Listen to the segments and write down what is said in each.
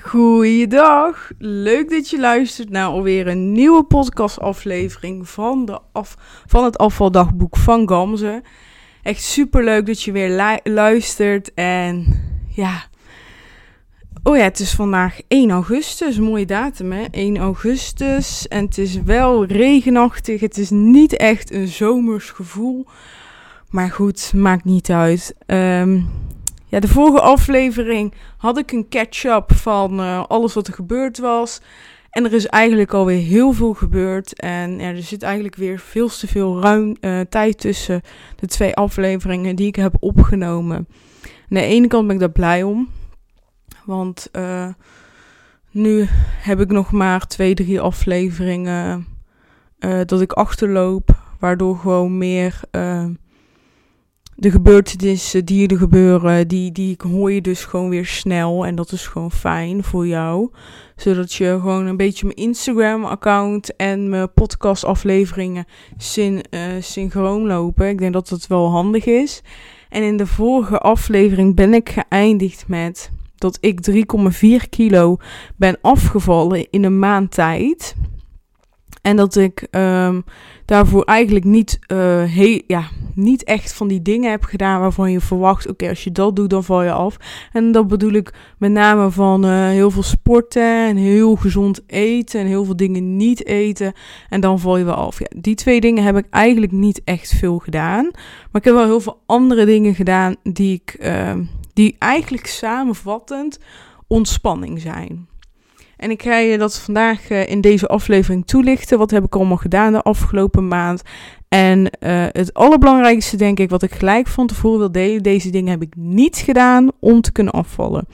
Goeiedag, leuk dat je luistert naar alweer een nieuwe podcastaflevering van, de af, van het afvaldagboek van Gamze. Echt super leuk dat je weer luistert en ja, oh ja, het is vandaag 1 augustus, mooie datum hè, 1 augustus en het is wel regenachtig, het is niet echt een zomers gevoel, maar goed, maakt niet uit. Um, ja, de vorige aflevering had ik een catch-up van uh, alles wat er gebeurd was. En er is eigenlijk alweer heel veel gebeurd. En ja, er zit eigenlijk weer veel te veel ruim uh, tijd tussen de twee afleveringen die ik heb opgenomen. Aan de ene kant ben ik daar blij om. Want uh, nu heb ik nog maar twee, drie afleveringen dat ik achterloop. Waardoor gewoon meer de gebeurtenissen die er gebeuren, die, die hoor je dus gewoon weer snel. En dat is gewoon fijn voor jou. Zodat je gewoon een beetje mijn Instagram-account en mijn podcast-afleveringen syn, uh, synchroon lopen. Ik denk dat dat wel handig is. En in de vorige aflevering ben ik geëindigd met dat ik 3,4 kilo ben afgevallen in een maand tijd. En dat ik um, daarvoor eigenlijk niet, uh, ja, niet echt van die dingen heb gedaan waarvan je verwacht: oké, als je dat doet, dan val je af. En dat bedoel ik met name van uh, heel veel sporten en heel gezond eten en heel veel dingen niet eten. En dan val je wel af. Ja, die twee dingen heb ik eigenlijk niet echt veel gedaan. Maar ik heb wel heel veel andere dingen gedaan die ik, uh, die eigenlijk samenvattend ontspanning zijn. En ik ga je dat vandaag uh, in deze aflevering toelichten. Wat heb ik allemaal gedaan de afgelopen maand? En uh, het allerbelangrijkste, denk ik, wat ik gelijk van tevoren wil delen. Deze dingen heb ik niet gedaan om te kunnen afvallen.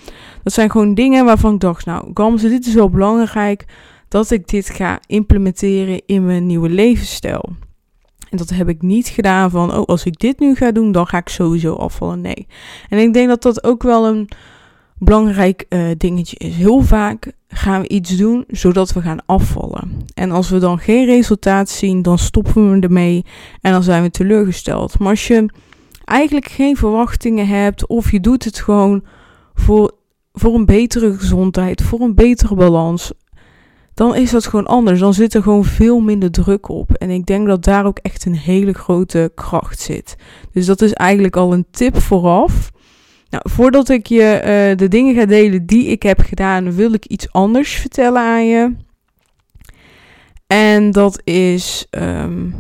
Dat zijn gewoon dingen waarvan ik dacht, nou, Gamze, dit is wel belangrijk dat ik dit ga implementeren in mijn nieuwe levensstijl. En dat heb ik niet gedaan van, oh, als ik dit nu ga doen, dan ga ik sowieso afvallen. Nee. En ik denk dat dat ook wel een belangrijk uh, dingetje is. Heel vaak gaan we iets doen zodat we gaan afvallen. En als we dan geen resultaat zien, dan stoppen we ermee en dan zijn we teleurgesteld. Maar als je eigenlijk geen verwachtingen hebt of je doet het gewoon voor, voor een betere gezondheid, voor een betere balans, dan is dat gewoon anders. Dan zit er gewoon veel minder druk op. En ik denk dat daar ook echt een hele grote kracht zit. Dus dat is eigenlijk al een tip vooraf. Nou, voordat ik je uh, de dingen ga delen die ik heb gedaan, wil ik iets anders vertellen aan je. En dat is, um,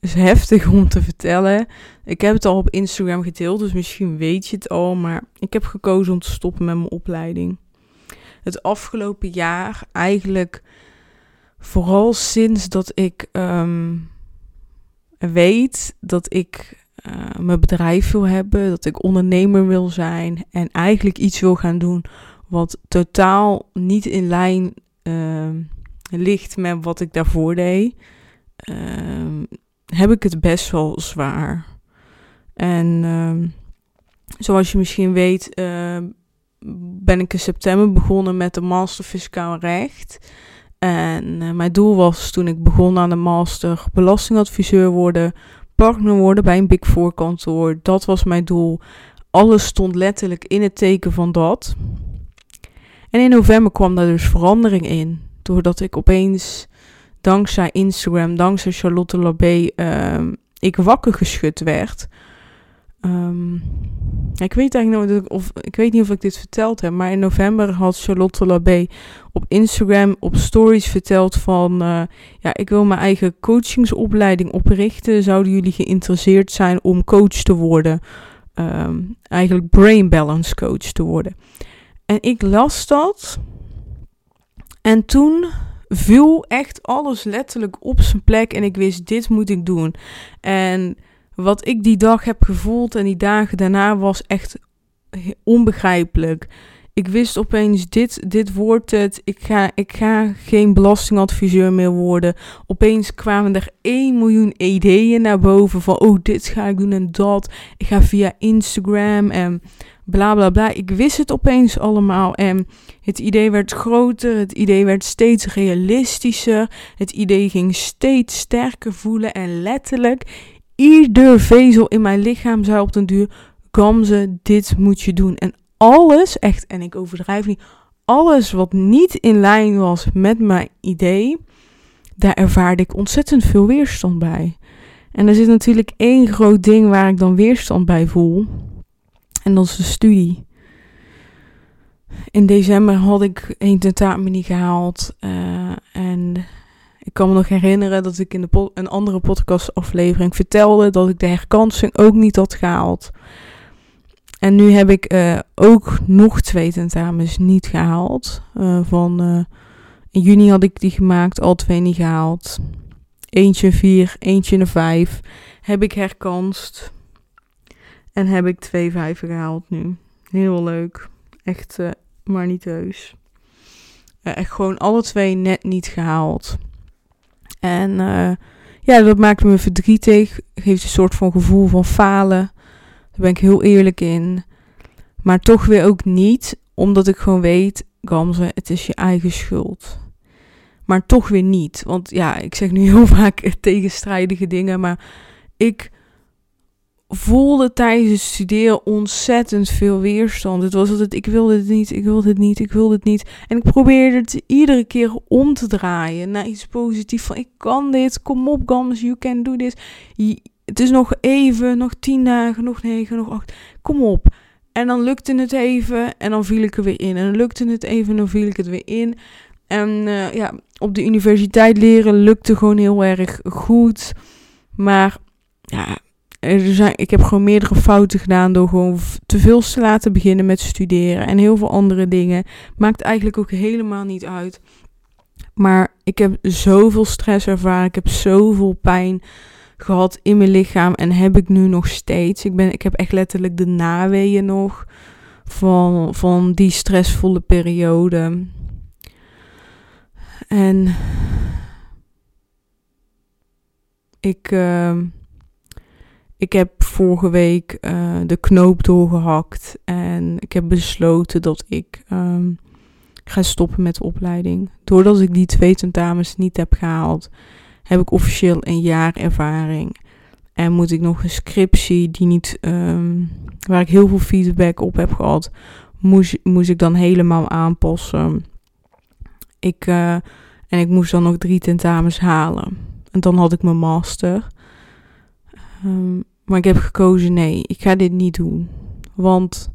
is heftig om te vertellen. Ik heb het al op Instagram gedeeld, dus misschien weet je het al. Maar ik heb gekozen om te stoppen met mijn opleiding. Het afgelopen jaar, eigenlijk vooral sinds dat ik um, weet dat ik uh, mijn bedrijf wil hebben, dat ik ondernemer wil zijn en eigenlijk iets wil gaan doen wat totaal niet in lijn uh, ligt met wat ik daarvoor deed, uh, heb ik het best wel zwaar. En ehm, zoals je misschien weet, ben ik in september begonnen met de Master Fiscaal Recht. En eh, mijn doel was toen ik begon aan de master belastingadviseur worden, partner worden bij een Big Four kantoor. Dat was mijn doel. Alles stond letterlijk in het teken van dat. En in november kwam daar dus verandering in. Doordat ik opeens, dankzij Instagram, dankzij Charlotte Labé, uh, ik wakker geschud werd. Um, ik weet eigenlijk of ik weet niet of ik dit verteld heb, maar in november had Charlotte Labé op Instagram op stories verteld van, uh, ja, ik wil mijn eigen coachingsopleiding oprichten. Zouden jullie geïnteresseerd zijn om coach te worden? Um, eigenlijk brain balance coach te worden. En ik las dat. En toen viel echt alles letterlijk op zijn plek en ik wist, dit moet ik doen. En wat ik die dag heb gevoeld en die dagen daarna was echt onbegrijpelijk. Ik wist opeens, dit, dit wordt het. Ik ga, ik ga geen belastingadviseur meer worden. Opeens kwamen er 1 miljoen ideeën naar boven van, oh, dit ga ik doen en dat. Ik ga via Instagram en bla bla bla. Ik wist het opeens allemaal en het idee werd groter. Het idee werd steeds realistischer. Het idee ging steeds sterker voelen en letterlijk ieder vezel in mijn lichaam zei op den duur: Gamze, dit moet je doen. En alles, echt, en ik overdrijf niet, alles wat niet in lijn was met mijn idee, daar ervaarde ik ontzettend veel weerstand bij. En er zit natuurlijk één groot ding waar ik dan weerstand bij voel. En dat is de studie. In december had ik één tentamen niet gehaald. Uh, en ik kan me nog herinneren dat ik in de een andere podcastaflevering vertelde dat ik de herkansing ook niet had gehaald. En nu heb ik uh, ook nog twee tentamens niet gehaald. Uh, van, uh, in juni had ik die gemaakt, al twee niet gehaald. Eentje vier, eentje een vijf. Heb ik herkanst. En heb ik twee vijven gehaald nu. Heel leuk. Echt, maar niet heus. echt gewoon alle twee net niet gehaald. En ja, dat maakt me verdrietig. Geeft een soort van gevoel van falen. Daar ben ik heel eerlijk in. Maar toch weer ook niet, omdat ik gewoon weet, Gamze, het is je eigen schuld. Maar toch weer niet. Want ja, ik zeg nu heel vaak tegenstrijdige dingen, maar ik voelde tijdens het studeren ontzettend veel weerstand. Het was altijd, ik wilde het niet, ik wilde het niet, ik wilde het niet. En ik probeerde het iedere keer om te draaien naar iets positiefs. Van, ik kan dit, kom op Gams, you can do this het is nog even, nog tien dagen, nog negen, nog acht. Kom op. En dan lukte het even en dan viel ik er weer in. En dan lukte het even en dan viel ik het weer in. En uh, ja, op de universiteit leren lukte gewoon heel erg goed. Maar ja, er zijn, ik heb gewoon meerdere fouten gedaan door gewoon te veel te laten beginnen met studeren. En heel veel andere dingen. Maakt eigenlijk ook helemaal niet uit. Maar ik heb zoveel stress ervaren. Ik heb zoveel pijn gehad in mijn lichaam en heb ik nu nog steeds. Ik, ben, ik heb echt letterlijk de naweeën nog van, van die stressvolle periode. En ik, uh, ik heb vorige week uh, de knoop doorgehakt en ik heb besloten dat ik uh, ga stoppen met de opleiding. Doordat ik die twee tentamens niet heb gehaald, heb ik officieel een jaar ervaring. En moet ik nog een scriptie die niet, um, waar ik heel veel feedback op heb gehad, moest, ik dan helemaal aanpassen. Ik, uh, en ik moest dan nog drie tentamens halen. En dan had ik mijn master. Um, maar ik heb gekozen, nee, ik ga dit niet doen. Want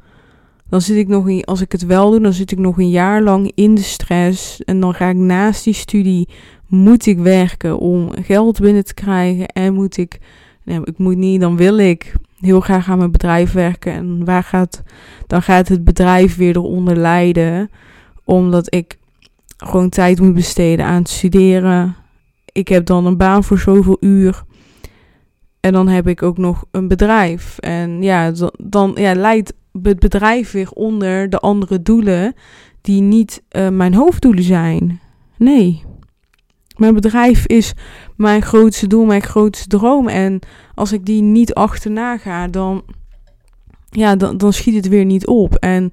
dan zit ik nog in, als ik het wel doe, dan zit ik nog een jaar lang in de stress. En dan ga ik naast die studie moet ik werken om geld binnen te krijgen en moet ik, nee, ik moet niet, dan wil ik heel graag aan mijn bedrijf werken en waar gaat, dan gaat het bedrijf weer eronder lijden, omdat ik gewoon tijd moet besteden aan het studeren. Ik heb dan een baan voor zoveel uur. En dan heb ik ook nog een bedrijf. En ja, dan ja, leidt het bedrijf weer onder de andere doelen die niet uh, mijn hoofddoelen zijn. Nee. Mijn bedrijf is mijn grootste doel, mijn grootste droom. En als ik die niet achterna ga, dan, ja, dan, dan schiet het weer niet op. En,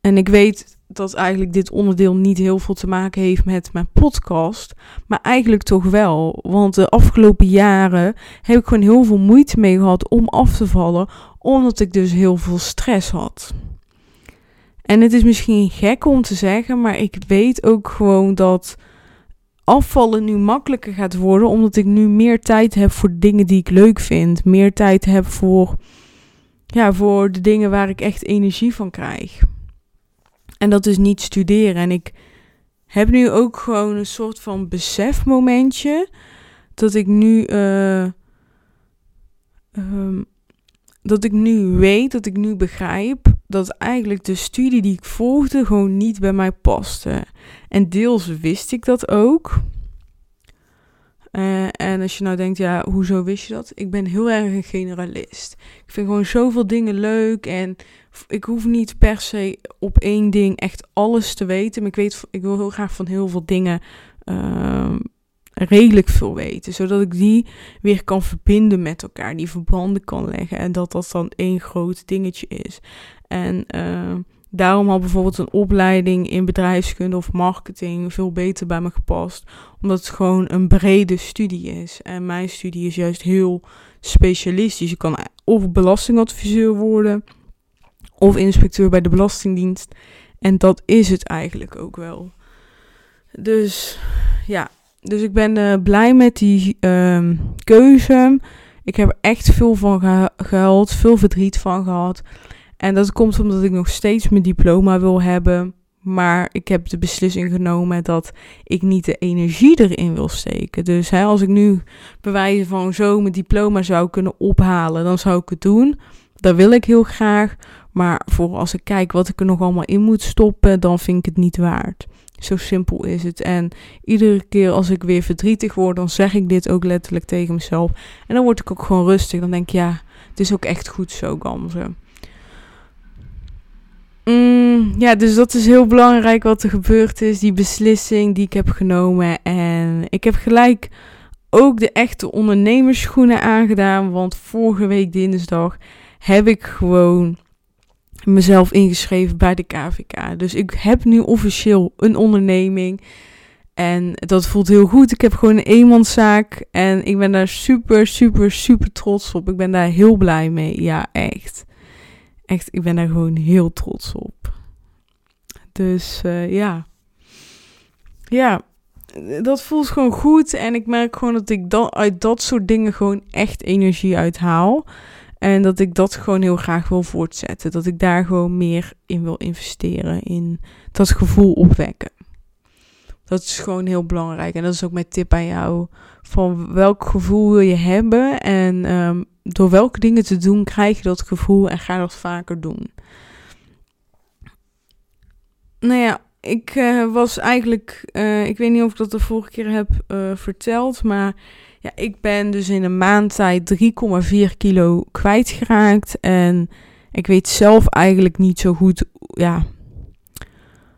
en ik weet dat eigenlijk dit onderdeel niet heel veel te maken heeft met mijn podcast. Maar eigenlijk toch wel. Want de afgelopen jaren heb ik gewoon heel veel moeite mee gehad om af te vallen. Omdat ik dus heel veel stress had. En het is misschien gek om te zeggen, maar ik weet ook gewoon dat afvallen nu makkelijker gaat worden, omdat ik nu meer tijd heb voor dingen die ik leuk vind. Meer tijd heb voor, ja, voor de dingen waar ik echt energie van krijg. En dat is niet studeren. En ik heb nu ook gewoon een soort van besefmomentje dat ik nu. Uh, dat ik nu weet, dat ik nu begrijp dat eigenlijk de studie die ik volgde gewoon niet bij mij paste. En deels wist ik dat ook. Uh, en als je nou denkt, ja, hoezo wist je dat? Ik ben heel erg een generalist. Ik vind gewoon zoveel dingen leuk en ik hoef niet per se op één ding echt alles te weten. Maar ik weet, ik wil heel graag van heel veel dingen uh, redelijk veel weten. Zodat ik die weer kan verbinden met elkaar, die verbanden kan leggen. En dat dat dan één groot dingetje is. En uh, daarom had bijvoorbeeld een opleiding in bedrijfskunde of marketing veel beter bij me gepast. Omdat het gewoon een brede studie is. En mijn studie is juist heel specialistisch. Je kan of belastingadviseur worden. Of inspecteur bij de Belastingdienst. En dat is het eigenlijk ook wel. Dus ja, dus ik ben uh, blij met die um, keuze. Ik heb er echt veel van ge gehuild, veel verdriet van gehad. En dat komt omdat ik nog steeds mijn diploma wil hebben. Maar ik heb de beslissing genomen dat ik niet de energie erin wil steken. Dus hè, als ik nu bewijzen van zo mijn diploma zou kunnen ophalen, dan zou ik het doen. Dat wil ik heel graag. Maar voor als ik kijk wat ik er nog allemaal in moet stoppen, dan vind ik het niet waard. Zo simpel is het. En iedere keer als ik weer verdrietig word, dan zeg ik dit ook letterlijk tegen mezelf. En dan word ik ook gewoon rustig. Dan denk ik, ja, het is ook echt goed zo, Gamze. Mm, ja, dus dat is heel belangrijk wat er gebeurd is. Die beslissing die ik heb genomen. En ik heb gelijk ook de echte ondernemersschoenen aangedaan. Want vorige week dinsdag heb ik gewoon mezelf ingeschreven bij de KVK. Dus ik heb nu officieel een onderneming. En dat voelt heel goed. Ik heb gewoon een eenmanszaak. En ik ben daar super, super, super trots op. Ik ben daar heel blij mee. Ja, echt. Echt, ik ben daar gewoon heel trots op. Dus uh, ja. Ja, dat voelt gewoon goed. En ik merk gewoon dat ik dan uit dat soort dingen gewoon echt energie uithaal. En dat ik dat gewoon heel graag wil voortzetten. Dat ik daar gewoon meer in wil investeren. In dat gevoel opwekken. Dat is gewoon heel belangrijk. En dat is ook mijn tip aan jou. Van welk gevoel wil je hebben? En um, door welke dingen te doen krijg je dat gevoel en ga dat vaker doen. Nou ja, ik uh, was eigenlijk, uh, ik weet niet of ik dat de vorige keer heb uh, verteld, maar ja, ik ben dus in een maand tijd 3,4 kilo kwijtgeraakt. En ik weet zelf eigenlijk niet zo goed ja,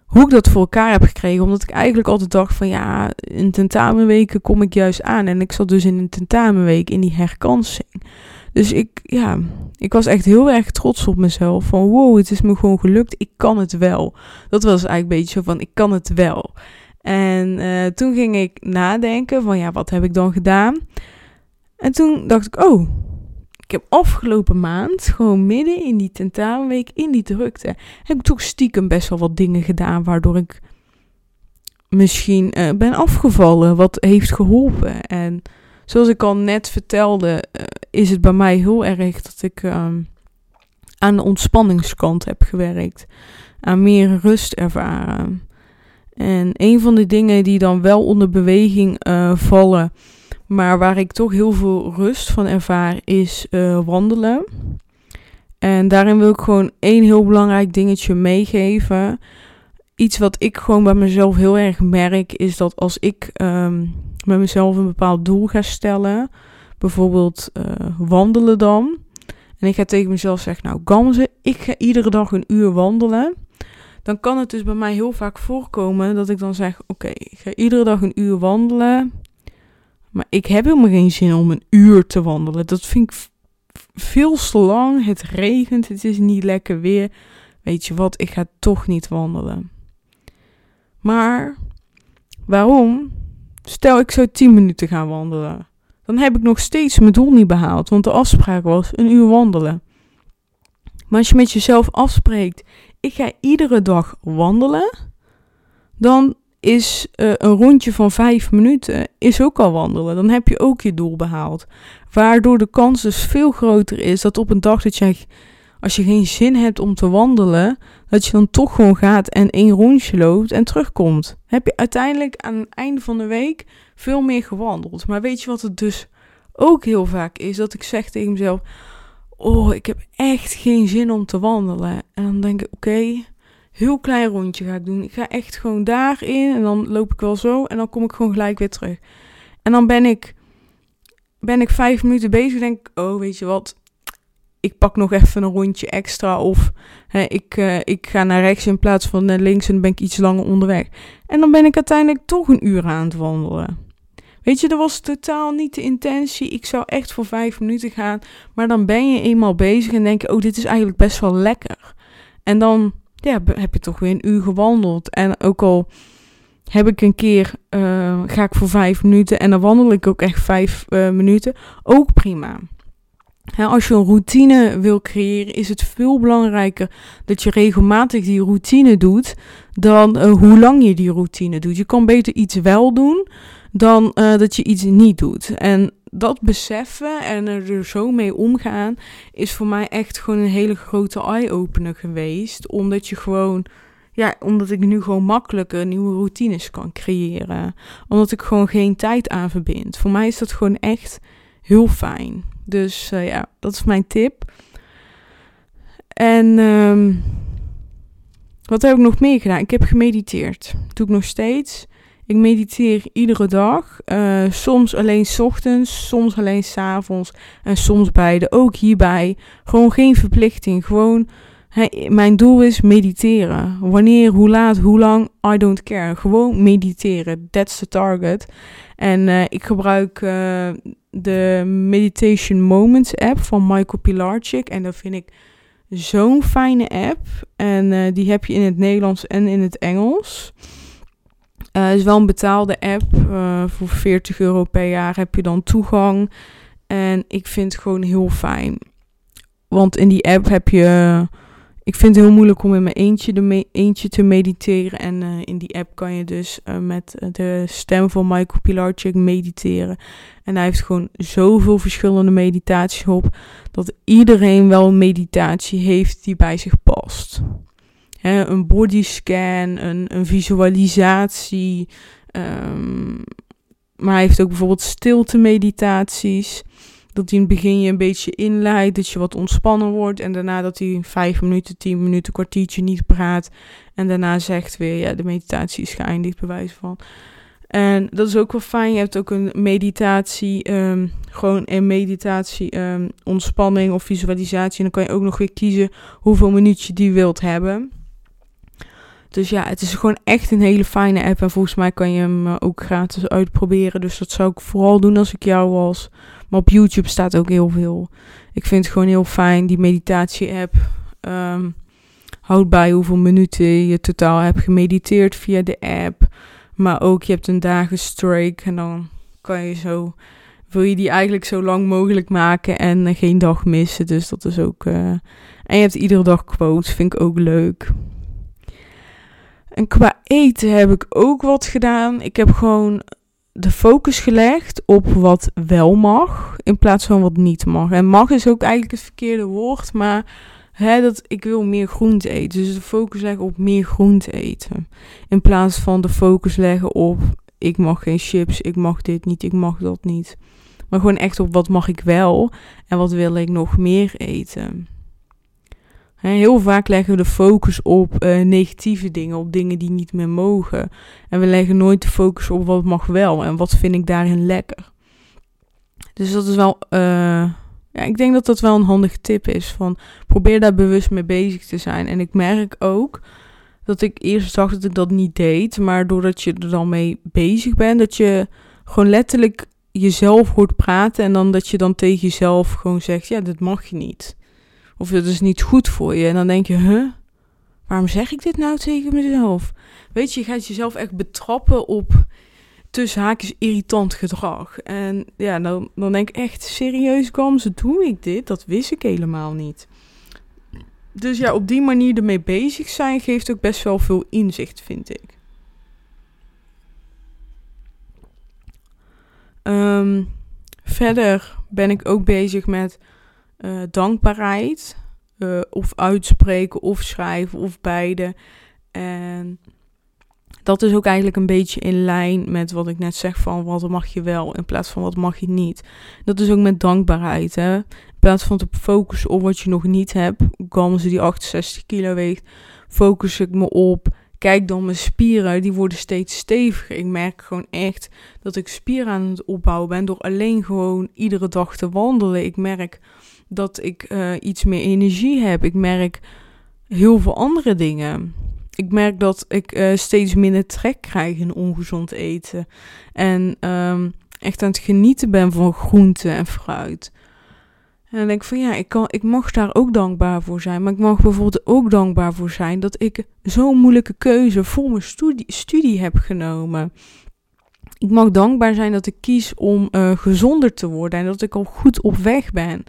hoe ik dat voor elkaar heb gekregen. Omdat ik eigenlijk altijd dacht van ja, in tentamenweken kom ik juist aan. En ik zat dus in een tentamenweek in die herkansing. Dus ik, ja, ik was echt heel erg trots op mezelf. Van wow, het is me gewoon gelukt. Ik kan het wel. Dat was eigenlijk een beetje zo van ik kan het wel. En uh, toen ging ik nadenken van ja, wat heb ik dan gedaan? En toen dacht ik, oh, ik heb afgelopen maand, gewoon midden in die tentamenweek, in die drukte, heb ik toch stiekem best wel wat dingen gedaan waardoor ik misschien uh, ben afgevallen, wat heeft geholpen. En zoals ik al net vertelde, uh, is het bij mij heel erg dat ik um, aan de ontspanningskant heb gewerkt, aan meer rust ervaren. En een van de dingen die dan wel onder beweging uh, vallen, maar waar ik toch heel veel rust van ervaar, is uh, wandelen. En daarin wil ik gewoon één heel belangrijk dingetje meegeven. Iets wat ik gewoon bij mezelf heel erg merk, is dat als ik um, met mezelf een bepaald doel ga stellen, bijvoorbeeld uh, wandelen dan. En ik ga tegen mezelf zeggen, nou Gamze, ik ga iedere dag een uur wandelen dan kan het dus bij mij heel vaak voorkomen dat ik dan zeg: Oké, ik ga iedere dag een uur wandelen. Maar ik heb helemaal geen zin om een uur te wandelen. Dat vind ik veel te lang. Het regent, het is niet lekker weer. Weet je wat, ik ga toch niet wandelen. Maar waarom? Stel ik zou 10 minuten gaan wandelen. Dan heb ik nog steeds mijn doel niet behaald. Want de afspraak was een uur wandelen. Maar als je met jezelf afspreekt, ik ga iedere dag wandelen, dan is uh, een rondje van vijf minuten is ook al wandelen. Dan heb je ook je doel behaald. Waardoor de kans dus veel groter is dat op een dag dat jij, als je geen zin hebt om te wandelen, dat je dan toch gewoon gaat en één rondje loopt en terugkomt. Heb je uiteindelijk aan het einde van de week veel meer gewandeld. Maar weet je wat het dus ook heel vaak is? Dat ik zeg tegen mezelf oh, ik heb echt geen zin om te wandelen. En dan denk ik, oké, heel klein rondje ga ik doen. Ik ga echt gewoon daarin en dan loop ik wel zo en dan kom ik gewoon gelijk weer terug. En dan ben ik, ben ik vijf minuten bezig denk ik, oh, weet je wat, ik pak nog even een rondje extra of hè, ik, uh, ik ga naar rechts in plaats van naar links en dan ben ik iets langer onderweg. En dan ben ik uiteindelijk toch een uur aan het wandelen. Weet je, dat was totaal niet de intentie. Ik zou echt voor vijf minuten gaan. Maar dan ben je eenmaal bezig en denk je, oh, dit is eigenlijk best wel lekker. En dan ja, heb je toch weer een uur gewandeld. En ook al heb ik een keer, uh, ga ik voor vijf minuten en dan wandel ik ook echt vijf uh, minuten. Ook prima. als je een routine wil creëren, is het veel belangrijker dat je regelmatig die routine doet dan uh, hoe lang je die routine doet. Je kan beter iets wel doen dan uh, dat je iets niet doet. En dat beseffen en er zo mee omgaan is voor mij echt gewoon een hele grote eye-opener geweest. Omdat je gewoon, ja, omdat ik nu gewoon makkelijker nieuwe routines kan creëren. Omdat ik gewoon geen tijd aan verbind. Voor mij is dat gewoon echt heel fijn. Dus uh, ja, dat is mijn tip. En um, wat heb ik nog meer gedaan? Ik heb gemediteerd. Doe ik nog steeds. Ik mediteer iedere dag. Uh, soms alleen ochtends, soms alleen s avonds en soms beide. Ook hierbij. Gewoon geen verplichting. Gewoon, mijn doel is mediteren. Wanneer, hoe laat, hoe lang, I don't care. Gewoon mediteren. That's the target. En uh, ik gebruik uh, de Meditation Moments app van Michael Pilarczyk. En dat vind ik zo'n fijne app. En uh, die heb je in het Nederlands en in het Engels. Het uh, is wel een betaalde app. Uh, voor 40 euro per jaar heb je dan toegang. En ik vind het gewoon heel fijn. Want in die app heb je. Ik vind het heel moeilijk om in mijn eentje, de eentje te mediteren. En uh, in die app kan je dus met de stem van Michael Pilarczyk mediteren. En hij heeft gewoon zoveel verschillende meditaties op. Dat iedereen wel een meditatie heeft die bij zich past een bodyscan, een, een visualisatie. Um, maar hij heeft ook bijvoorbeeld stilte meditaties. Dat hij in het begin je een beetje inleidt, dat je wat ontspannen wordt. En daarna dat hij vijf minuten, tien minuten, kwartiertje niet praat. En daarna zegt weer, ja, de meditatie is geëindigd, bewijs van. En dat is ook wel fijn. Je hebt ook een meditatie, um, gewoon een meditatie, um, ontspanning of visualisatie. En dan kan je ook nog weer kiezen hoeveel minuutjes je die wilt hebben. Dus ja, het is gewoon echt een hele fijne app. En volgens mij kan je hem eh, ook gratis uitproberen. Dus dat zou ik vooral doen als ik jou was. Maar op YouTube staat ook heel veel. Ik vind het gewoon heel fijn, die meditatie-app. Um, houdt bij hoeveel minuten je totaal hebt gemediteerd via de app. Maar ook je hebt een dagen streak. En dan kan je zo. Wil je die eigenlijk zo lang mogelijk maken en uh, geen dag missen. Dus dat is ook. Uh, en je hebt iedere dag quotes. Vind ik ook leuk. En qua eten heb ik ook wat gedaan. Ik heb gewoon de focus gelegd op wat wel mag, in plaats van wat niet mag. En mag is ook eigenlijk het verkeerde woord, maar hè, dat, ik wil meer groente eten. Dus de focus leggen op meer groente eten. In plaats van de focus leggen op ik mag geen chips, ik mag dit niet, ik mag dat niet. Maar gewoon echt op wat mag ik wel en wat wil ik nog meer eten. Heel vaak leggen we de focus op uh, negatieve dingen, op dingen die niet meer mogen. En we leggen nooit de focus op wat mag wel en wat vind ik daarin lekker. Dus dat is wel, uh, ja, ik denk dat dat wel een handige tip is. Van probeer daar bewust mee bezig te zijn. En ik merk ook dat ik eerst dacht dat ik dat niet deed, maar doordat je er dan mee bezig bent, dat je gewoon letterlijk jezelf hoort praten en dan dat je dan tegen jezelf gewoon zegt, ja, dat mag je niet. Of het is niet goed voor je. En dan denk je, huh? Waarom zeg ik dit nou tegen mezelf? Weet je, je gaat jezelf echt betrappen op tussen haakjes irritant gedrag. En ja, dan, dan denk ik echt, serieus ze doe ik dit? Dat wist ik helemaal niet. Dus ja, op die manier ermee bezig zijn geeft ook best wel veel inzicht, vind ik. Um, verder ben ik ook bezig met uh, dankbaarheid. Uh, of uitspreken of schrijven of beide. En dat is ook eigenlijk een beetje in lijn met wat ik net zeg van wat mag je wel in plaats van wat mag je niet. Dat is ook met dankbaarheid. Hè? In plaats van te focussen op wat je nog niet hebt, ze die 68 kilo weegt, focus ik me op. Kijk dan mijn spieren, die worden steeds steviger. Ik merk gewoon echt dat ik spieren aan het opbouwen ben door alleen gewoon iedere dag te wandelen. Ik merk dat ik uh, iets meer energie heb. Ik merk heel veel andere dingen. Ik merk dat ik uh, steeds minder trek krijg in ongezond eten. En um, echt aan het genieten ben van groente en fruit. En dan denk ik van ja, ik, kan, ik mag daar ook dankbaar voor zijn. Maar ik mag bijvoorbeeld ook dankbaar voor zijn dat ik zo'n moeilijke keuze voor mijn studie, heb genomen. Ik mag dankbaar zijn dat ik kies om uh, gezonder te worden en dat ik al goed op weg ben.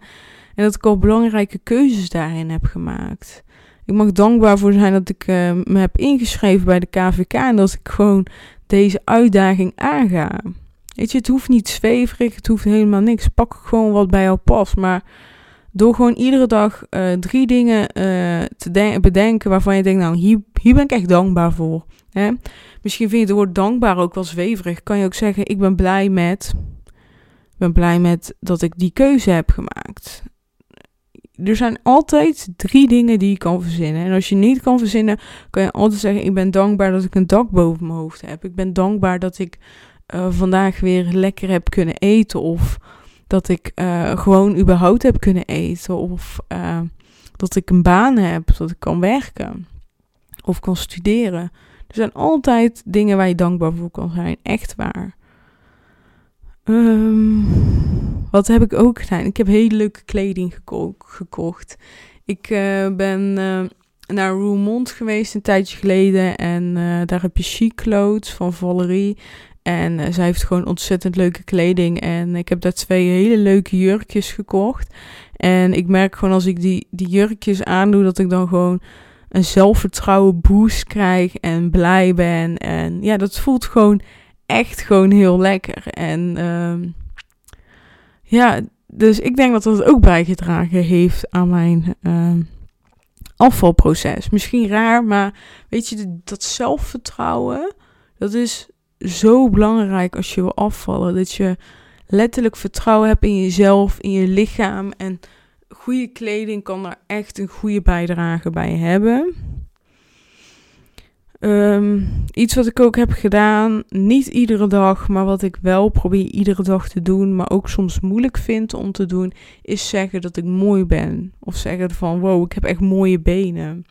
En dat ik al belangrijke keuzes daarin heb gemaakt. Ik mag dankbaar voor zijn dat ik uh, me heb ingeschreven bij de KVK en dat ik gewoon deze uitdaging aanga. Weet je, het hoeft niet zweverig, het hoeft helemaal niks. Pak gewoon wat bij jou past. Maar door gewoon iedere dag uh, drie dingen uh, te bedenken waarvan je denkt, nou, hier, hier ben ik echt dankbaar voor. Hè? Misschien vind je het woord dankbaar ook wel zweverig. Kan je ook zeggen, ik ben blij met, ik ben blij met dat ik die keuze heb gemaakt. Er zijn altijd drie dingen die je kan verzinnen. En als je niet kan verzinnen, kan je altijd zeggen: Ik ben dankbaar dat ik een dak boven mijn hoofd heb. Ik ben dankbaar dat ik uh, vandaag weer lekker heb kunnen eten. Of dat ik uh, gewoon überhaupt heb kunnen eten. Of uh, dat ik een baan heb, dat ik kan werken. Of kan studeren. Er zijn altijd dingen waar je dankbaar voor kan zijn. Echt waar. Um, wat heb ik ook gedaan? Ik heb hele leuke kleding geko gekocht. Ik uh, ben uh, naar Roermond geweest een tijdje geleden. En uh, daar heb je Chic Clothes van Valerie. En zij heeft gewoon ontzettend leuke kleding. En ik heb daar twee hele leuke jurkjes gekocht. En ik merk gewoon als ik die, die jurkjes aandoe, dat ik dan gewoon een zelfvertrouwen boost krijg. En blij ben. En ja, dat voelt gewoon echt gewoon heel lekker. En uh, ja, dus ik denk dat dat ook bijgedragen heeft aan mijn uh, afvalproces. Misschien raar, maar weet je, dat zelfvertrouwen, dat is zo belangrijk als je wil afvallen. Dat je letterlijk vertrouwen hebt in jezelf, in je lichaam. En goede kleding kan daar echt een goede bijdrage bij hebben. Um, iets wat ik ook heb gedaan, niet iedere dag, maar wat ik wel probeer iedere dag te doen, maar ook soms moeilijk vind om te doen, is zeggen dat ik mooi ben. Of zeggen van wow, ik heb echt mooie benen.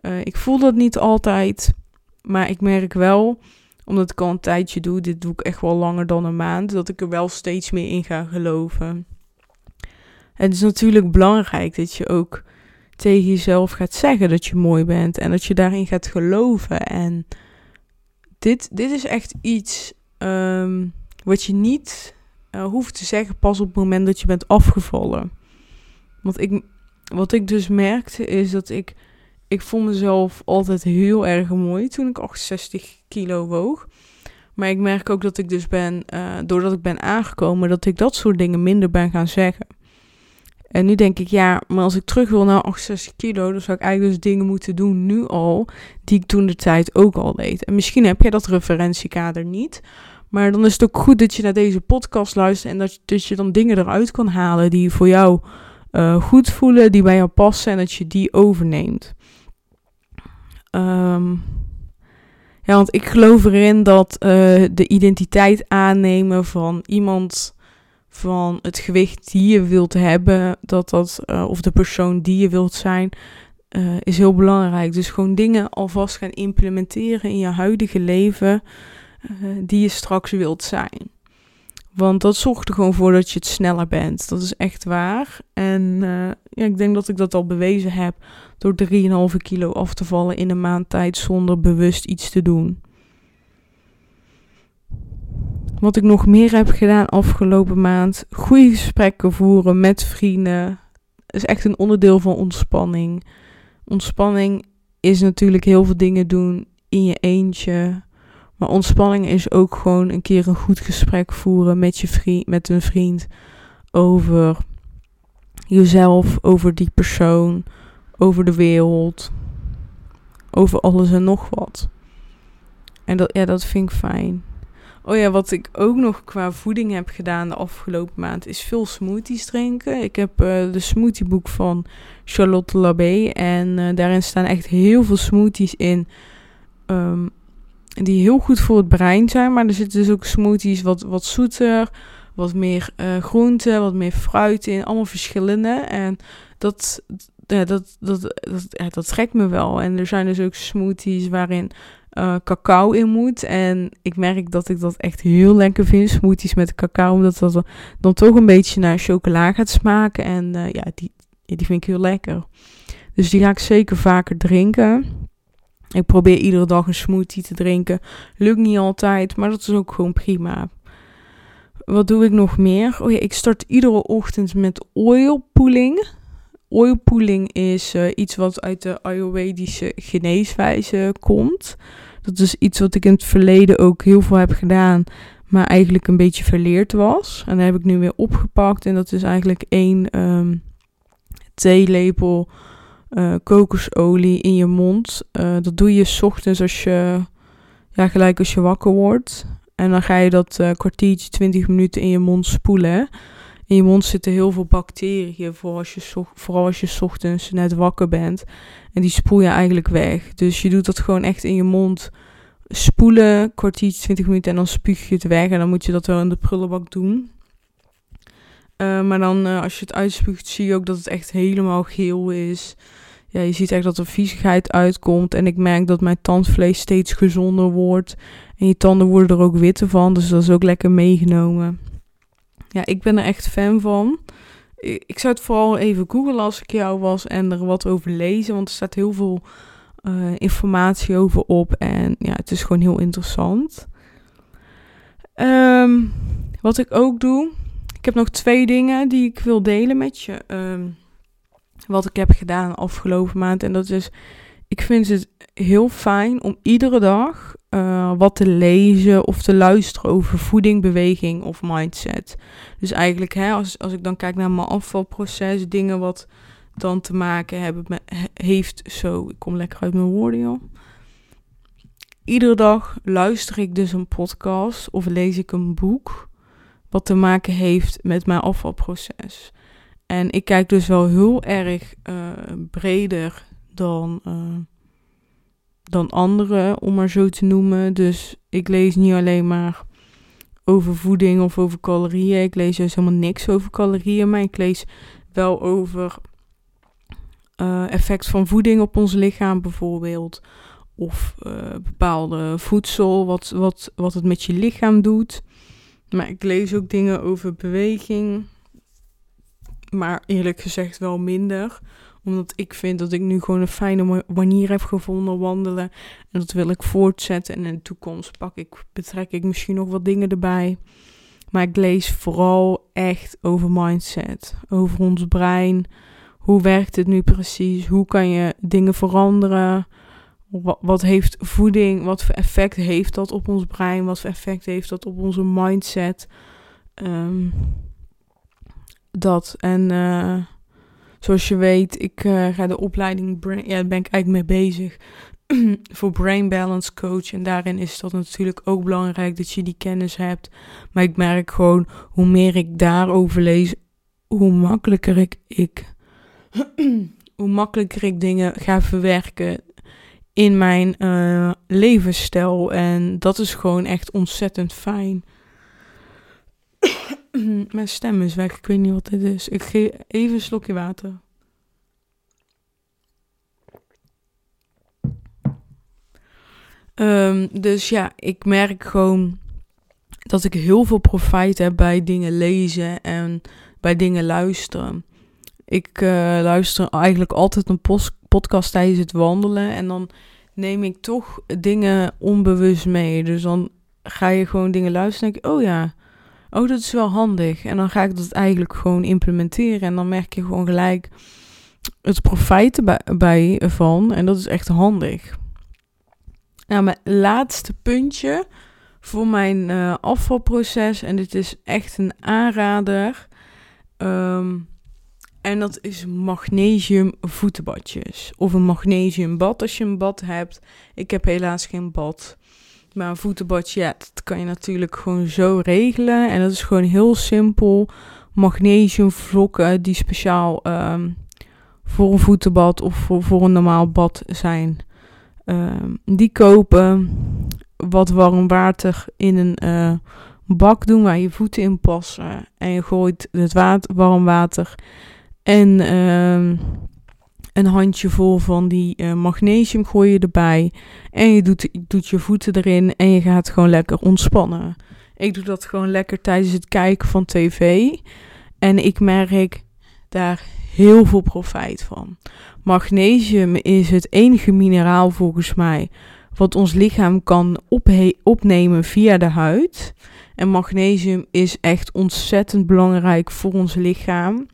Uh, ik voel dat niet altijd, maar ik merk wel omdat ik al een tijdje doe, dit doe ik echt wel langer dan een maand, dat ik er wel steeds meer in ga geloven. Het is natuurlijk belangrijk dat je ook tegen jezelf gaat zeggen dat je mooi bent en dat je daarin gaat geloven. En dit, dit is echt iets um, wat je niet uh, hoeft te zeggen pas op het moment dat je bent afgevallen. Want ik, wat ik dus merkte is dat ik ik vond mezelf altijd heel erg mooi toen ik 68 kilo woog. Maar ik merk ook dat ik dus ben, uh, doordat ik ben aangekomen, dat ik dat soort dingen minder ben gaan zeggen. En nu denk ik, ja, maar als ik terug wil naar 68 kilo, dan zou ik eigenlijk dus dingen moeten doen nu al, die ik toen de tijd ook al deed. En misschien heb jij dat referentiekader niet. Maar dan is het ook goed dat je naar deze podcast luistert en dat je, je dan dingen eruit kan halen die voor jou uh, goed voelen, die bij jou passen en dat je die overneemt. Um, ja, want ik geloof erin dat uh, de identiteit aannemen van iemand van het gewicht die je wilt hebben, dat dat, uh, of de persoon die je wilt zijn, uh, is heel belangrijk. Dus gewoon dingen alvast gaan implementeren in je huidige leven die je straks wilt zijn. Want dat zorgt er gewoon voor dat je het sneller bent. Dat is echt waar. En ja, ik denk dat ik dat al bewezen heb door 3,5 kilo af te vallen in een maand tijd zonder bewust iets te doen. Wat ik nog meer heb gedaan afgelopen maand, goede gesprekken voeren met vrienden, is echt een onderdeel van ontspanning. Ontspanning is natuurlijk heel veel dingen doen in je eentje. Maar ontspanning is ook gewoon een keer een goed gesprek voeren met je vriend, met een vriend over jezelf, over die persoon, over de wereld, over alles en nog wat. En dat, ja, dat vind ik fijn. Oh ja, wat ik ook nog qua voeding heb gedaan de afgelopen maand is veel smoothies drinken. Ik heb uh, de smoothieboek van Charlotte Labé en uh, daarin staan echt heel veel smoothies in. Um, die heel goed voor het brein zijn. Maar er zitten dus ook smoothies wat, wat zoeter, wat meer uh, groente, wat meer fruit in. Allemaal verschillende. En dat, ja, dat, dat, dat, dat trekt me wel. En er zijn dus ook smoothies waarin uh, cacao in moet. En ik merk dat ik dat echt heel lekker vind. Smoothies met cacao. Omdat dat dan toch een beetje naar chocola gaat smaken. En uh, ja, die, die vind ik heel lekker. Dus die ga ik zeker vaker drinken. Ik probeer iedere dag een smoothie te drinken. Lukt niet altijd, maar dat is ook gewoon prima. wat doe ik nog meer? Oh ja, ik start iedere ochtend met oil pooling. Oil pooling is uh, iets wat uit de Ayurvedische geneeswijze komt. Dat is iets wat ik in het verleden ook heel veel heb gedaan, maar eigenlijk een beetje verleerd was. En dat heb ik nu weer opgepakt. En dat is eigenlijk één um, theelepel uh, kokosolie in je mond. Uh, dat doe je s ochtends als je, ja, gelijk als je wakker wordt. En dan ga je dat uh, kwartiertje, 20 minuten in je mond spoelen. In je mond zitten heel veel bacteriën, vooral als, je, vooral als je ochtends net wakker bent. En die spoel je eigenlijk weg. Dus je doet dat gewoon echt in je mond spoelen, kwartiertje, 20 minuten en dan spuug je het weg. En dan moet je dat wel in de prullenbak doen. Uh, maar dan uh, als je het uitspuugt, zie je ook dat het echt helemaal geel is. Ja, je ziet echt dat er viezigheid uitkomt. En ik merk dat mijn tandvlees steeds gezonder wordt. En je tanden worden er ook witter van. Dus dat is ook lekker meegenomen. Ja, ik ben er echt fan van. Ik zou het vooral even googlen als ik jou was en er wat over lezen. Want er staat heel veel uh, informatie over op. En ja, het is gewoon heel interessant. Um, wat ik ook doe. Ik heb nog twee dingen die ik wil delen met je. Um, wat ik heb gedaan afgelopen maand. En dat is, ik vind het heel fijn om iedere dag uh, wat te lezen of te luisteren over voeding, beweging of mindset. Dus eigenlijk, hè, als, als ik dan kijk naar mijn afvalproces, dingen wat dan te maken hebben met, heeft zo. Ik kom lekker uit mijn woorden, joh. Iedere dag luister ik dus een podcast of lees ik een boek wat te maken heeft met mijn afvalproces. En ik kijk dus wel heel erg uh, breder dan, uh, dan anderen, om maar zo te noemen. Dus ik lees niet alleen maar over voeding of over calorieën. Ik lees dus helemaal niks over calorieën, maar ik lees wel over uh, effect van voeding op ons lichaam bijvoorbeeld. Of uh, bepaalde voedsel, wat, wat, wat het met je lichaam doet. Maar ik lees ook dingen over beweging. Maar eerlijk gezegd wel minder. Omdat ik vind dat ik nu gewoon een fijne manier heb gevonden wandelen. En dat wil ik voortzetten. En in de toekomst pak ik, betrek ik misschien nog wat dingen erbij. Maar ik lees vooral echt over mindset. Over ons brein hoe werkt het nu precies? Hoe kan je dingen veranderen? Wat, heeft voeding, wat voor effect heeft dat op ons brein? Wat voor effect heeft dat op onze mindset? Um, dat. En uh, zoals je weet, ik uh, ga de opleiding, brain, ja, ben ik eigenlijk mee bezig. voor Brain Balance Coach. En daarin is dat natuurlijk ook belangrijk dat je die kennis hebt. Maar ik merk gewoon, hoe meer ik daarover lees, hoe makkelijker ik, ik hoe makkelijker ik dingen ga verwerken in mijn uh, levensstijl. En dat is gewoon echt ontzettend fijn. Mijn stem is weg, ik weet niet wat dit is. Ik geef even een slokje water. Um, dus ja, ik merk gewoon dat ik heel veel profijt heb bij dingen lezen en bij dingen luisteren. Ik uh, luister eigenlijk altijd een podcast tijdens het wandelen. En dan neem ik toch dingen onbewust mee. Dus dan ga je gewoon dingen luisteren en denk je, oh ja, oh dat is wel handig. En dan ga ik dat eigenlijk gewoon implementeren. En dan merk je gewoon gelijk het profijt bij, van. En dat is echt handig. Nou, mijn laatste puntje voor mijn uh, afvalproces. En dit is echt een aanrader. Um, en dat is magnesium voetenbadjes. Of een magnesium bad als je een bad hebt. Ik heb helaas geen bad. Maar een voetenbadje, dat kan je natuurlijk gewoon zo regelen. En dat is gewoon heel simpel. Magnesiumvlokken die speciaal um, voor een voetenbad of voor, voor een normaal bad zijn. Um, die kopen. Wat warm water in een uh, bak doen waar je voeten in passen. En je gooit het water, warm water en uh, een handjevol van die uh, magnesium gooi je erbij. En je doet, doet je voeten erin en je gaat gewoon lekker ontspannen. Ik doe dat gewoon lekker tijdens het kijken van tv. En ik merk daar heel veel profijt van. Magnesium is het enige mineraal volgens mij wat ons lichaam kan opnemen via de huid. En magnesium is echt ontzettend belangrijk voor ons lichaam.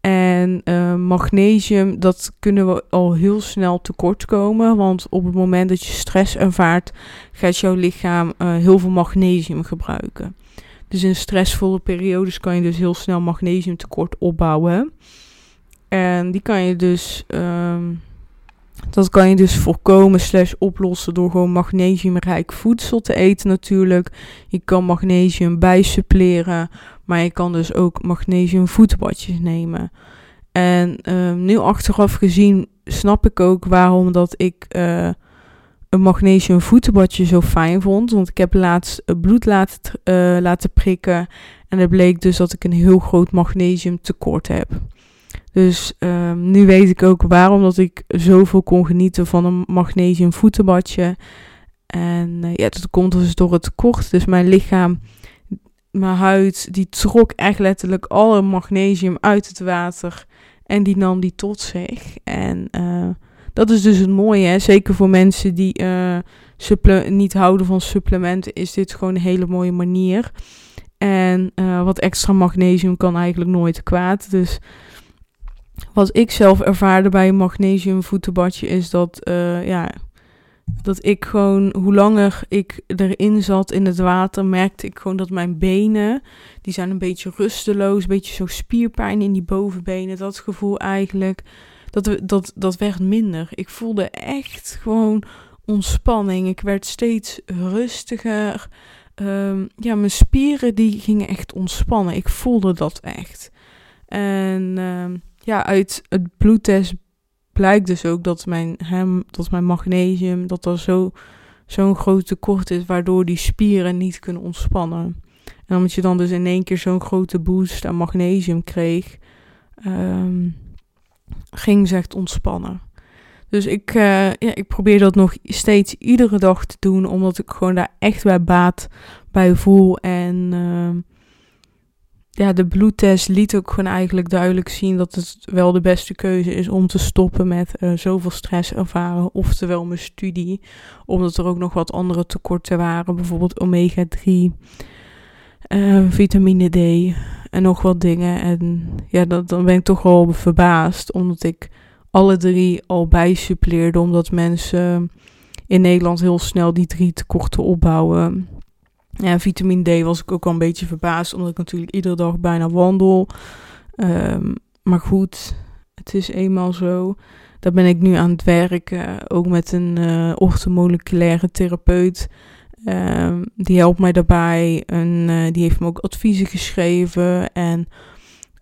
En uh, magnesium, dat kunnen we al heel snel tekort komen. Want op het moment dat je stress ervaart, gaat jouw lichaam uh, heel veel magnesium gebruiken. Dus in stressvolle periodes kan je dus heel snel magnesiumtekort opbouwen. En die kan je dus, um, dat kan je dus voorkomen slash oplossen door gewoon magnesiumrijk voedsel te eten natuurlijk. Je kan magnesium bijsuppleren, maar je kan dus ook magnesium voetbadjes nemen. En um, nu achteraf gezien snap ik ook waarom dat ik uh, een magnesium voetenbadje zo fijn vond. Want ik heb laatst bloed laten, uh, laten prikken. En het bleek dus dat ik een heel groot magnesium tekort heb. Dus um, nu weet ik ook waarom dat ik zoveel kon genieten van een magnesium voetenbadje. En uh, ja, dat komt dus door het tekort. Dus mijn lichaam, mijn huid, die trok echt letterlijk alle magnesium uit het water. En die nam die tot zich. En uh, dat is dus het mooie, hè? zeker voor mensen die uh, niet houden van supplementen, is dit gewoon een hele mooie manier. En wat extra magnesium kan eigenlijk nooit kwaad. Dus wat ik zelf ervaarde bij een magnesium voetenbadje is dat, uh, ja, dat ik gewoon, hoe langer ik erin zat in het water, merkte ik gewoon dat mijn benen, die zijn een beetje rusteloos, een beetje zo spierpijn in die bovenbenen, dat gevoel eigenlijk dat, dat, dat werd minder. Ik voelde echt gewoon ontspanning. Ik werd steeds rustiger. Um, ja, mijn spieren die gingen echt ontspannen. Ik voelde dat echt. En um, ja, uit het bloedtest blijkt dus ook dat mijn, hem, dat mijn magnesium, dat er zo, zo'n groot tekort is, waardoor die spieren niet kunnen ontspannen. En omdat je dan dus in één keer zo'n grote boost aan magnesium kreeg, um, ging ze echt ontspannen. Dus ik, uh, ja, ik probeer dat nog steeds iedere dag te doen, omdat ik gewoon daar echt bij baat bij voel. En uh, ja, de bloedtest liet ook gewoon eigenlijk duidelijk zien dat het wel de beste keuze is om te stoppen met uh, zoveel stress ervaren. Oftewel mijn studie, omdat er ook nog wat andere tekorten waren, bijvoorbeeld omega 3, vitamine D en nog wat dingen. En ja, dat, dan ben ik toch wel verbaasd, omdat ik alle drie al bijsuppleerde, omdat mensen in Nederland heel snel die drie tekorten opbouwen. Ja, vitamine D was ik ook al een beetje verbaasd, omdat ik natuurlijk iedere dag bijna wandel. Um, maar goed, het is eenmaal zo. Daar ben ik nu aan het werken, ook met een uh, therapeut. Um, die helpt mij daarbij en uh, die heeft me ook adviezen geschreven en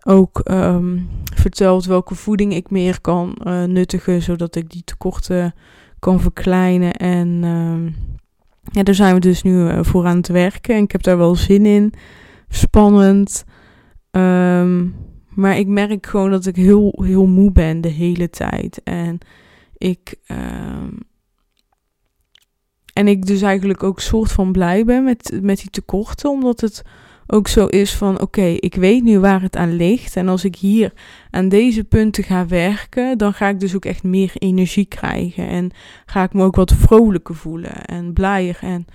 ook um, verteld welke voeding ik meer kan uh, nuttigen, zodat ik die tekorten kan verkleinen. En ja, daar zijn we dus nu uh, voor aan het werken en ik heb daar wel zin in. Spannend. maar ik merk gewoon dat ik heel, heel moe ben de hele tijd. En ik en ik dus eigenlijk ook soort van blij ben met, met die tekorten. Omdat het ook zo is van oké, ik weet nu waar het aan ligt. En als ik hier aan deze punten ga werken, dan ga ik dus ook echt meer energie krijgen. En ga ik me ook wat vrolijker voelen en blijer. En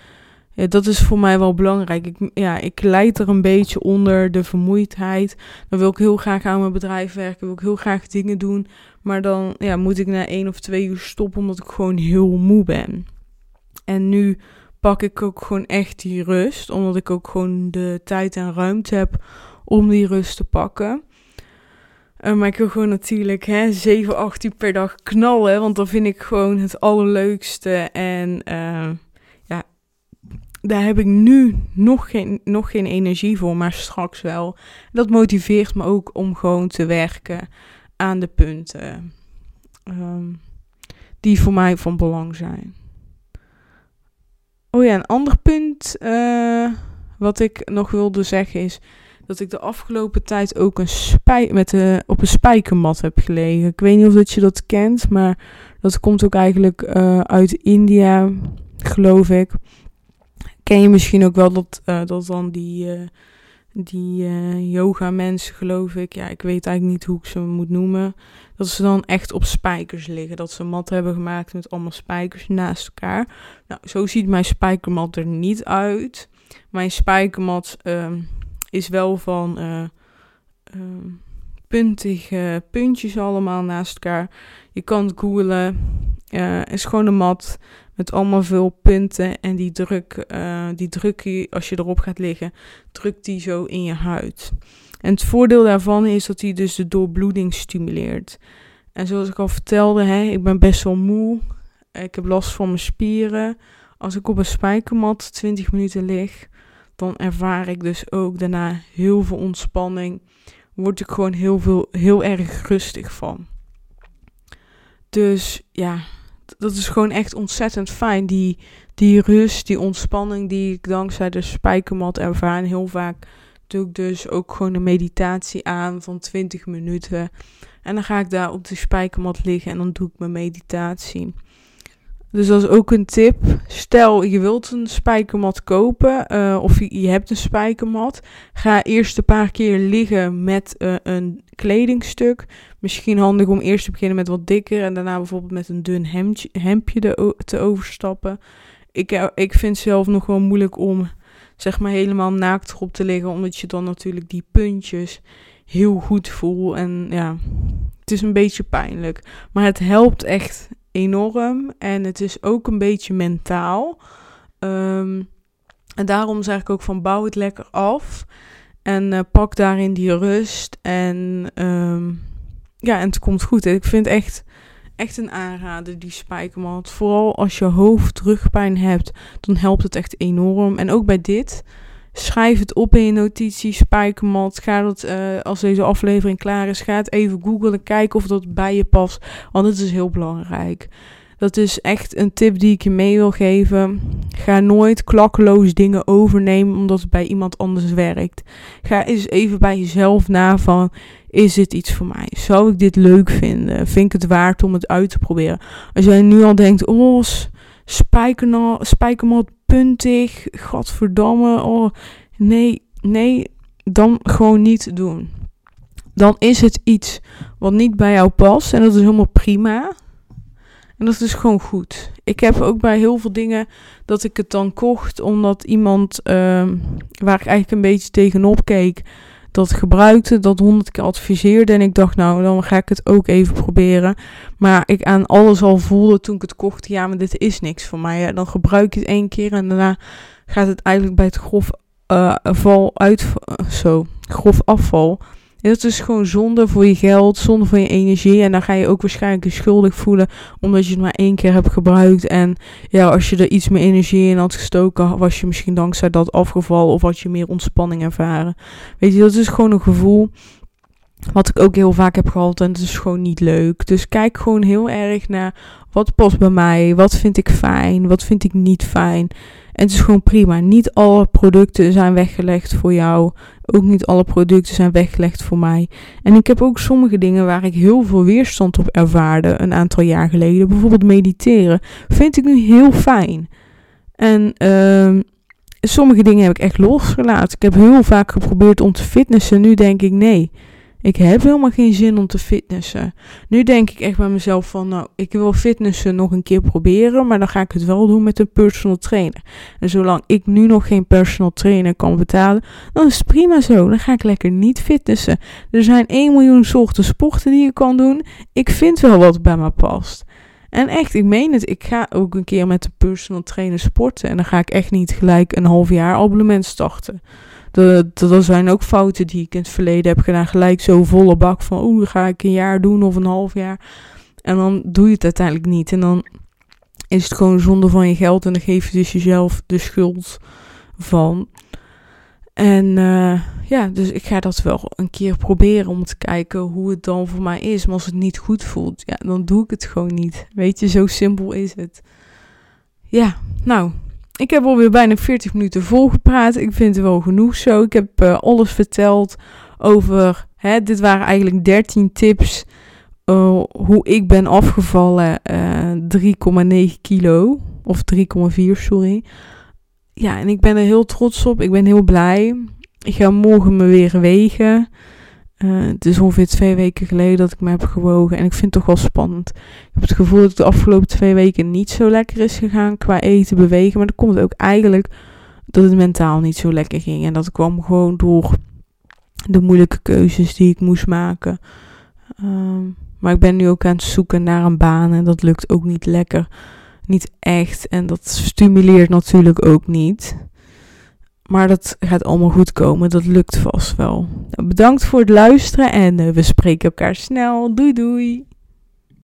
ja, dat is voor mij wel belangrijk. Ik, ja, ik leid er een beetje onder de vermoeidheid. Dan wil ik heel graag aan mijn bedrijf werken, wil ik heel graag dingen doen. Maar dan ja, moet ik na één of twee uur stoppen omdat ik gewoon heel moe ben. En nu pak ik ook gewoon echt die rust, omdat ik ook gewoon de tijd en ruimte heb om die rust te pakken. Uh, maar ik wil gewoon natuurlijk hè, 7, 8 uur per dag knallen, want dan vind ik gewoon het allerleukste. En uh, ja, daar heb ik nu nog geen, nog geen energie voor, maar straks wel. Dat motiveert me ook om gewoon te werken aan de punten um, die voor mij van belang zijn. Oh ja, een ander punt uh, wat ik nog wilde zeggen is dat ik de afgelopen tijd ook een spij met de, op een spijkermat heb gelegen. Ik weet niet of dat je dat kent, maar dat komt ook eigenlijk uh, uit India, geloof ik. Ken je misschien ook wel dat, dat dan die die uh, yoga mensen, geloof ik. Ja, ik weet eigenlijk niet hoe ik ze moet noemen. Dat ze dan echt op spijkers liggen. Dat ze mat hebben gemaakt met allemaal spijkers naast elkaar. Nou, zo ziet mijn spijkermat er niet uit. Mijn spijkermat ehm, is wel van uh, puntige puntjes allemaal naast elkaar. Je kan het googlen. Uh, is gewoon een mat met allemaal veel punten. En die druk, uh, die druk als je erop gaat liggen, drukt die zo in je huid. En het voordeel daarvan is dat hij dus de doorbloeding stimuleert. En zoals ik al vertelde, hè, ik ben best wel moe. Ik heb last van mijn spieren. Als ik op een spijkermat 20 minuten lig, dan ervaar ik dus ook daarna heel veel ontspanning. Word ik gewoon heel, veel, heel erg rustig van. Dus ja, dat is gewoon echt ontzettend fijn. Die, die rust, die ontspanning die ik dankzij de spijkermat ervaar. En heel vaak doe ik dus ook gewoon een meditatie aan van 20 minuten. En dan ga ik daar op de spijkermat liggen en dan doe ik mijn meditatie. Dus dat is ook een tip. Stel je wilt een spijkermat kopen uh, of je, hebt een spijkermat. Ga eerst een paar keer liggen met uh, een kledingstuk. Misschien handig om eerst te beginnen met wat dikker en daarna bijvoorbeeld met een dun hemdje, hemdje te overstappen. Ik, uh, ik vind zelf nog wel moeilijk om zeg maar helemaal naakt erop te liggen, omdat je dan natuurlijk die puntjes heel goed voelt. En ja, het is een beetje pijnlijk. Maar het helpt echt enorm. En het is ook een beetje mentaal. Um, en daarom zeg ik ook van bouw het lekker af. En uh, pak daarin die rust. En um, ja, en het komt goed. Ik vind echt, echt een aanrader, die spijkermat. Vooral als je hoofd rugpijn hebt, dan helpt het echt enorm. En ook bij dit. Schrijf het op in je notities, spijkermat. Ga dat, uh, als deze aflevering klaar is, ga het even googlen. Kijken of dat bij je past. Want het is heel belangrijk. Dat is echt een tip die ik je mee wil geven. Ga nooit klakkeloos dingen overnemen omdat het bij iemand anders werkt. Ga eens even bij jezelf na van, is dit iets voor mij? Zou ik dit leuk vinden? Vind ik het waard om het uit te proberen? Als jij nu al denkt, oh, spijkermat puntig, godverdamme, oh, nee, nee, dan gewoon niet doen. Dan is het iets wat niet bij jou past en dat is helemaal prima. Dat is gewoon goed. Ik heb ook bij heel veel dingen dat ik het dan kocht omdat iemand um, waar ik eigenlijk een beetje tegenop keek, dat gebruikte, dat honderd keer adviseerde. En ik dacht, nou, dan ga ik het ook even proberen. Maar ik aan alles al voelde toen ik het kocht, ja, maar dit is niks voor mij. Dan gebruik je het één keer en daarna gaat het eigenlijk bij het grof uh, val uit, zo, grof afval dat is gewoon zonde voor je geld, zonde voor je energie. En dan ga je ook waarschijnlijk je schuldig voelen omdat je het maar één keer hebt gebruikt. En ja, als je er iets meer energie in had gestoken, was je misschien dankzij dat afgevallen of had je meer ontspanning ervaren. Weet je, dat is gewoon een gevoel wat ik ook heel vaak heb gehad en het is gewoon niet leuk. Dus kijk gewoon heel erg naar wat past bij mij, wat vind ik fijn, wat vind ik niet fijn. Het is gewoon prima. Niet alle producten zijn weggelegd voor jou. Ook niet alle producten zijn weggelegd voor mij. En ik heb ook sommige dingen waar ik heel veel weerstand op ervaarde een aantal jaar geleden. Bijvoorbeeld mediteren. Vind ik nu heel fijn. En uh, sommige dingen heb ik echt losgelaten. Ik heb heel vaak geprobeerd om te fitnessen. Nu denk ik nee. Ik heb helemaal geen zin om te fitnessen. Nu denk ik echt bij mezelf van, nou, ik wil fitnessen nog een keer proberen, maar dan ga ik het wel doen met een personal trainer. En zolang ik nu nog geen personal trainer kan betalen, dan is het prima zo. Dan ga ik lekker niet fitnessen. Er zijn 1 miljoen soorten sporten die je kan doen. Ik vind wel wat bij me past. En echt, ik meen het, ik ga ook een keer met de personal trainer sporten. En dan ga ik echt niet gelijk een half jaar abonnement starten. Er zijn ook fouten die ik in het verleden heb gedaan. Gelijk zo volle bak van, oeh, ga ik een jaar doen of een half jaar. En dan doe je het uiteindelijk niet. En dan is het gewoon zonde van je geld. En dan geef je dus jezelf de schuld van. En uh, ja, dus ik ga dat wel een keer proberen om te kijken hoe het dan voor mij is. Maar als het niet goed voelt, ja, dan doe ik het gewoon niet. Weet je, zo simpel is het. Ja, nou, ik heb alweer bijna 40 minuten volgepraat. Ik vind het wel genoeg zo. Ik heb uh, alles verteld over. Hè, dit waren eigenlijk 13 tips. Uh, hoe ik ben afgevallen. Uh, eh, 3,9 kilo. Of 3,4, sorry. Ja, en ik ben er heel trots op. Ik ben heel blij. Ik ga morgen me weer wegen. Uh, het is ongeveer twee weken geleden dat ik me heb gewogen. En ik vind het toch wel spannend. Ik heb het gevoel dat het de afgelopen twee weken niet zo lekker is gegaan qua eten, bewegen. Maar dat komt ook eigenlijk dat het mentaal niet zo lekker ging. En dat kwam gewoon door de moeilijke keuzes die ik moest maken. Ehm, maar ik ben nu ook aan het zoeken naar een baan en dat lukt ook niet lekker. Niet echt. En dat stimuleert natuurlijk ook niet. Maar dat gaat allemaal goed komen. Dat lukt vast wel. Bedankt voor het luisteren en eh, we spreken elkaar snel. Doei doei.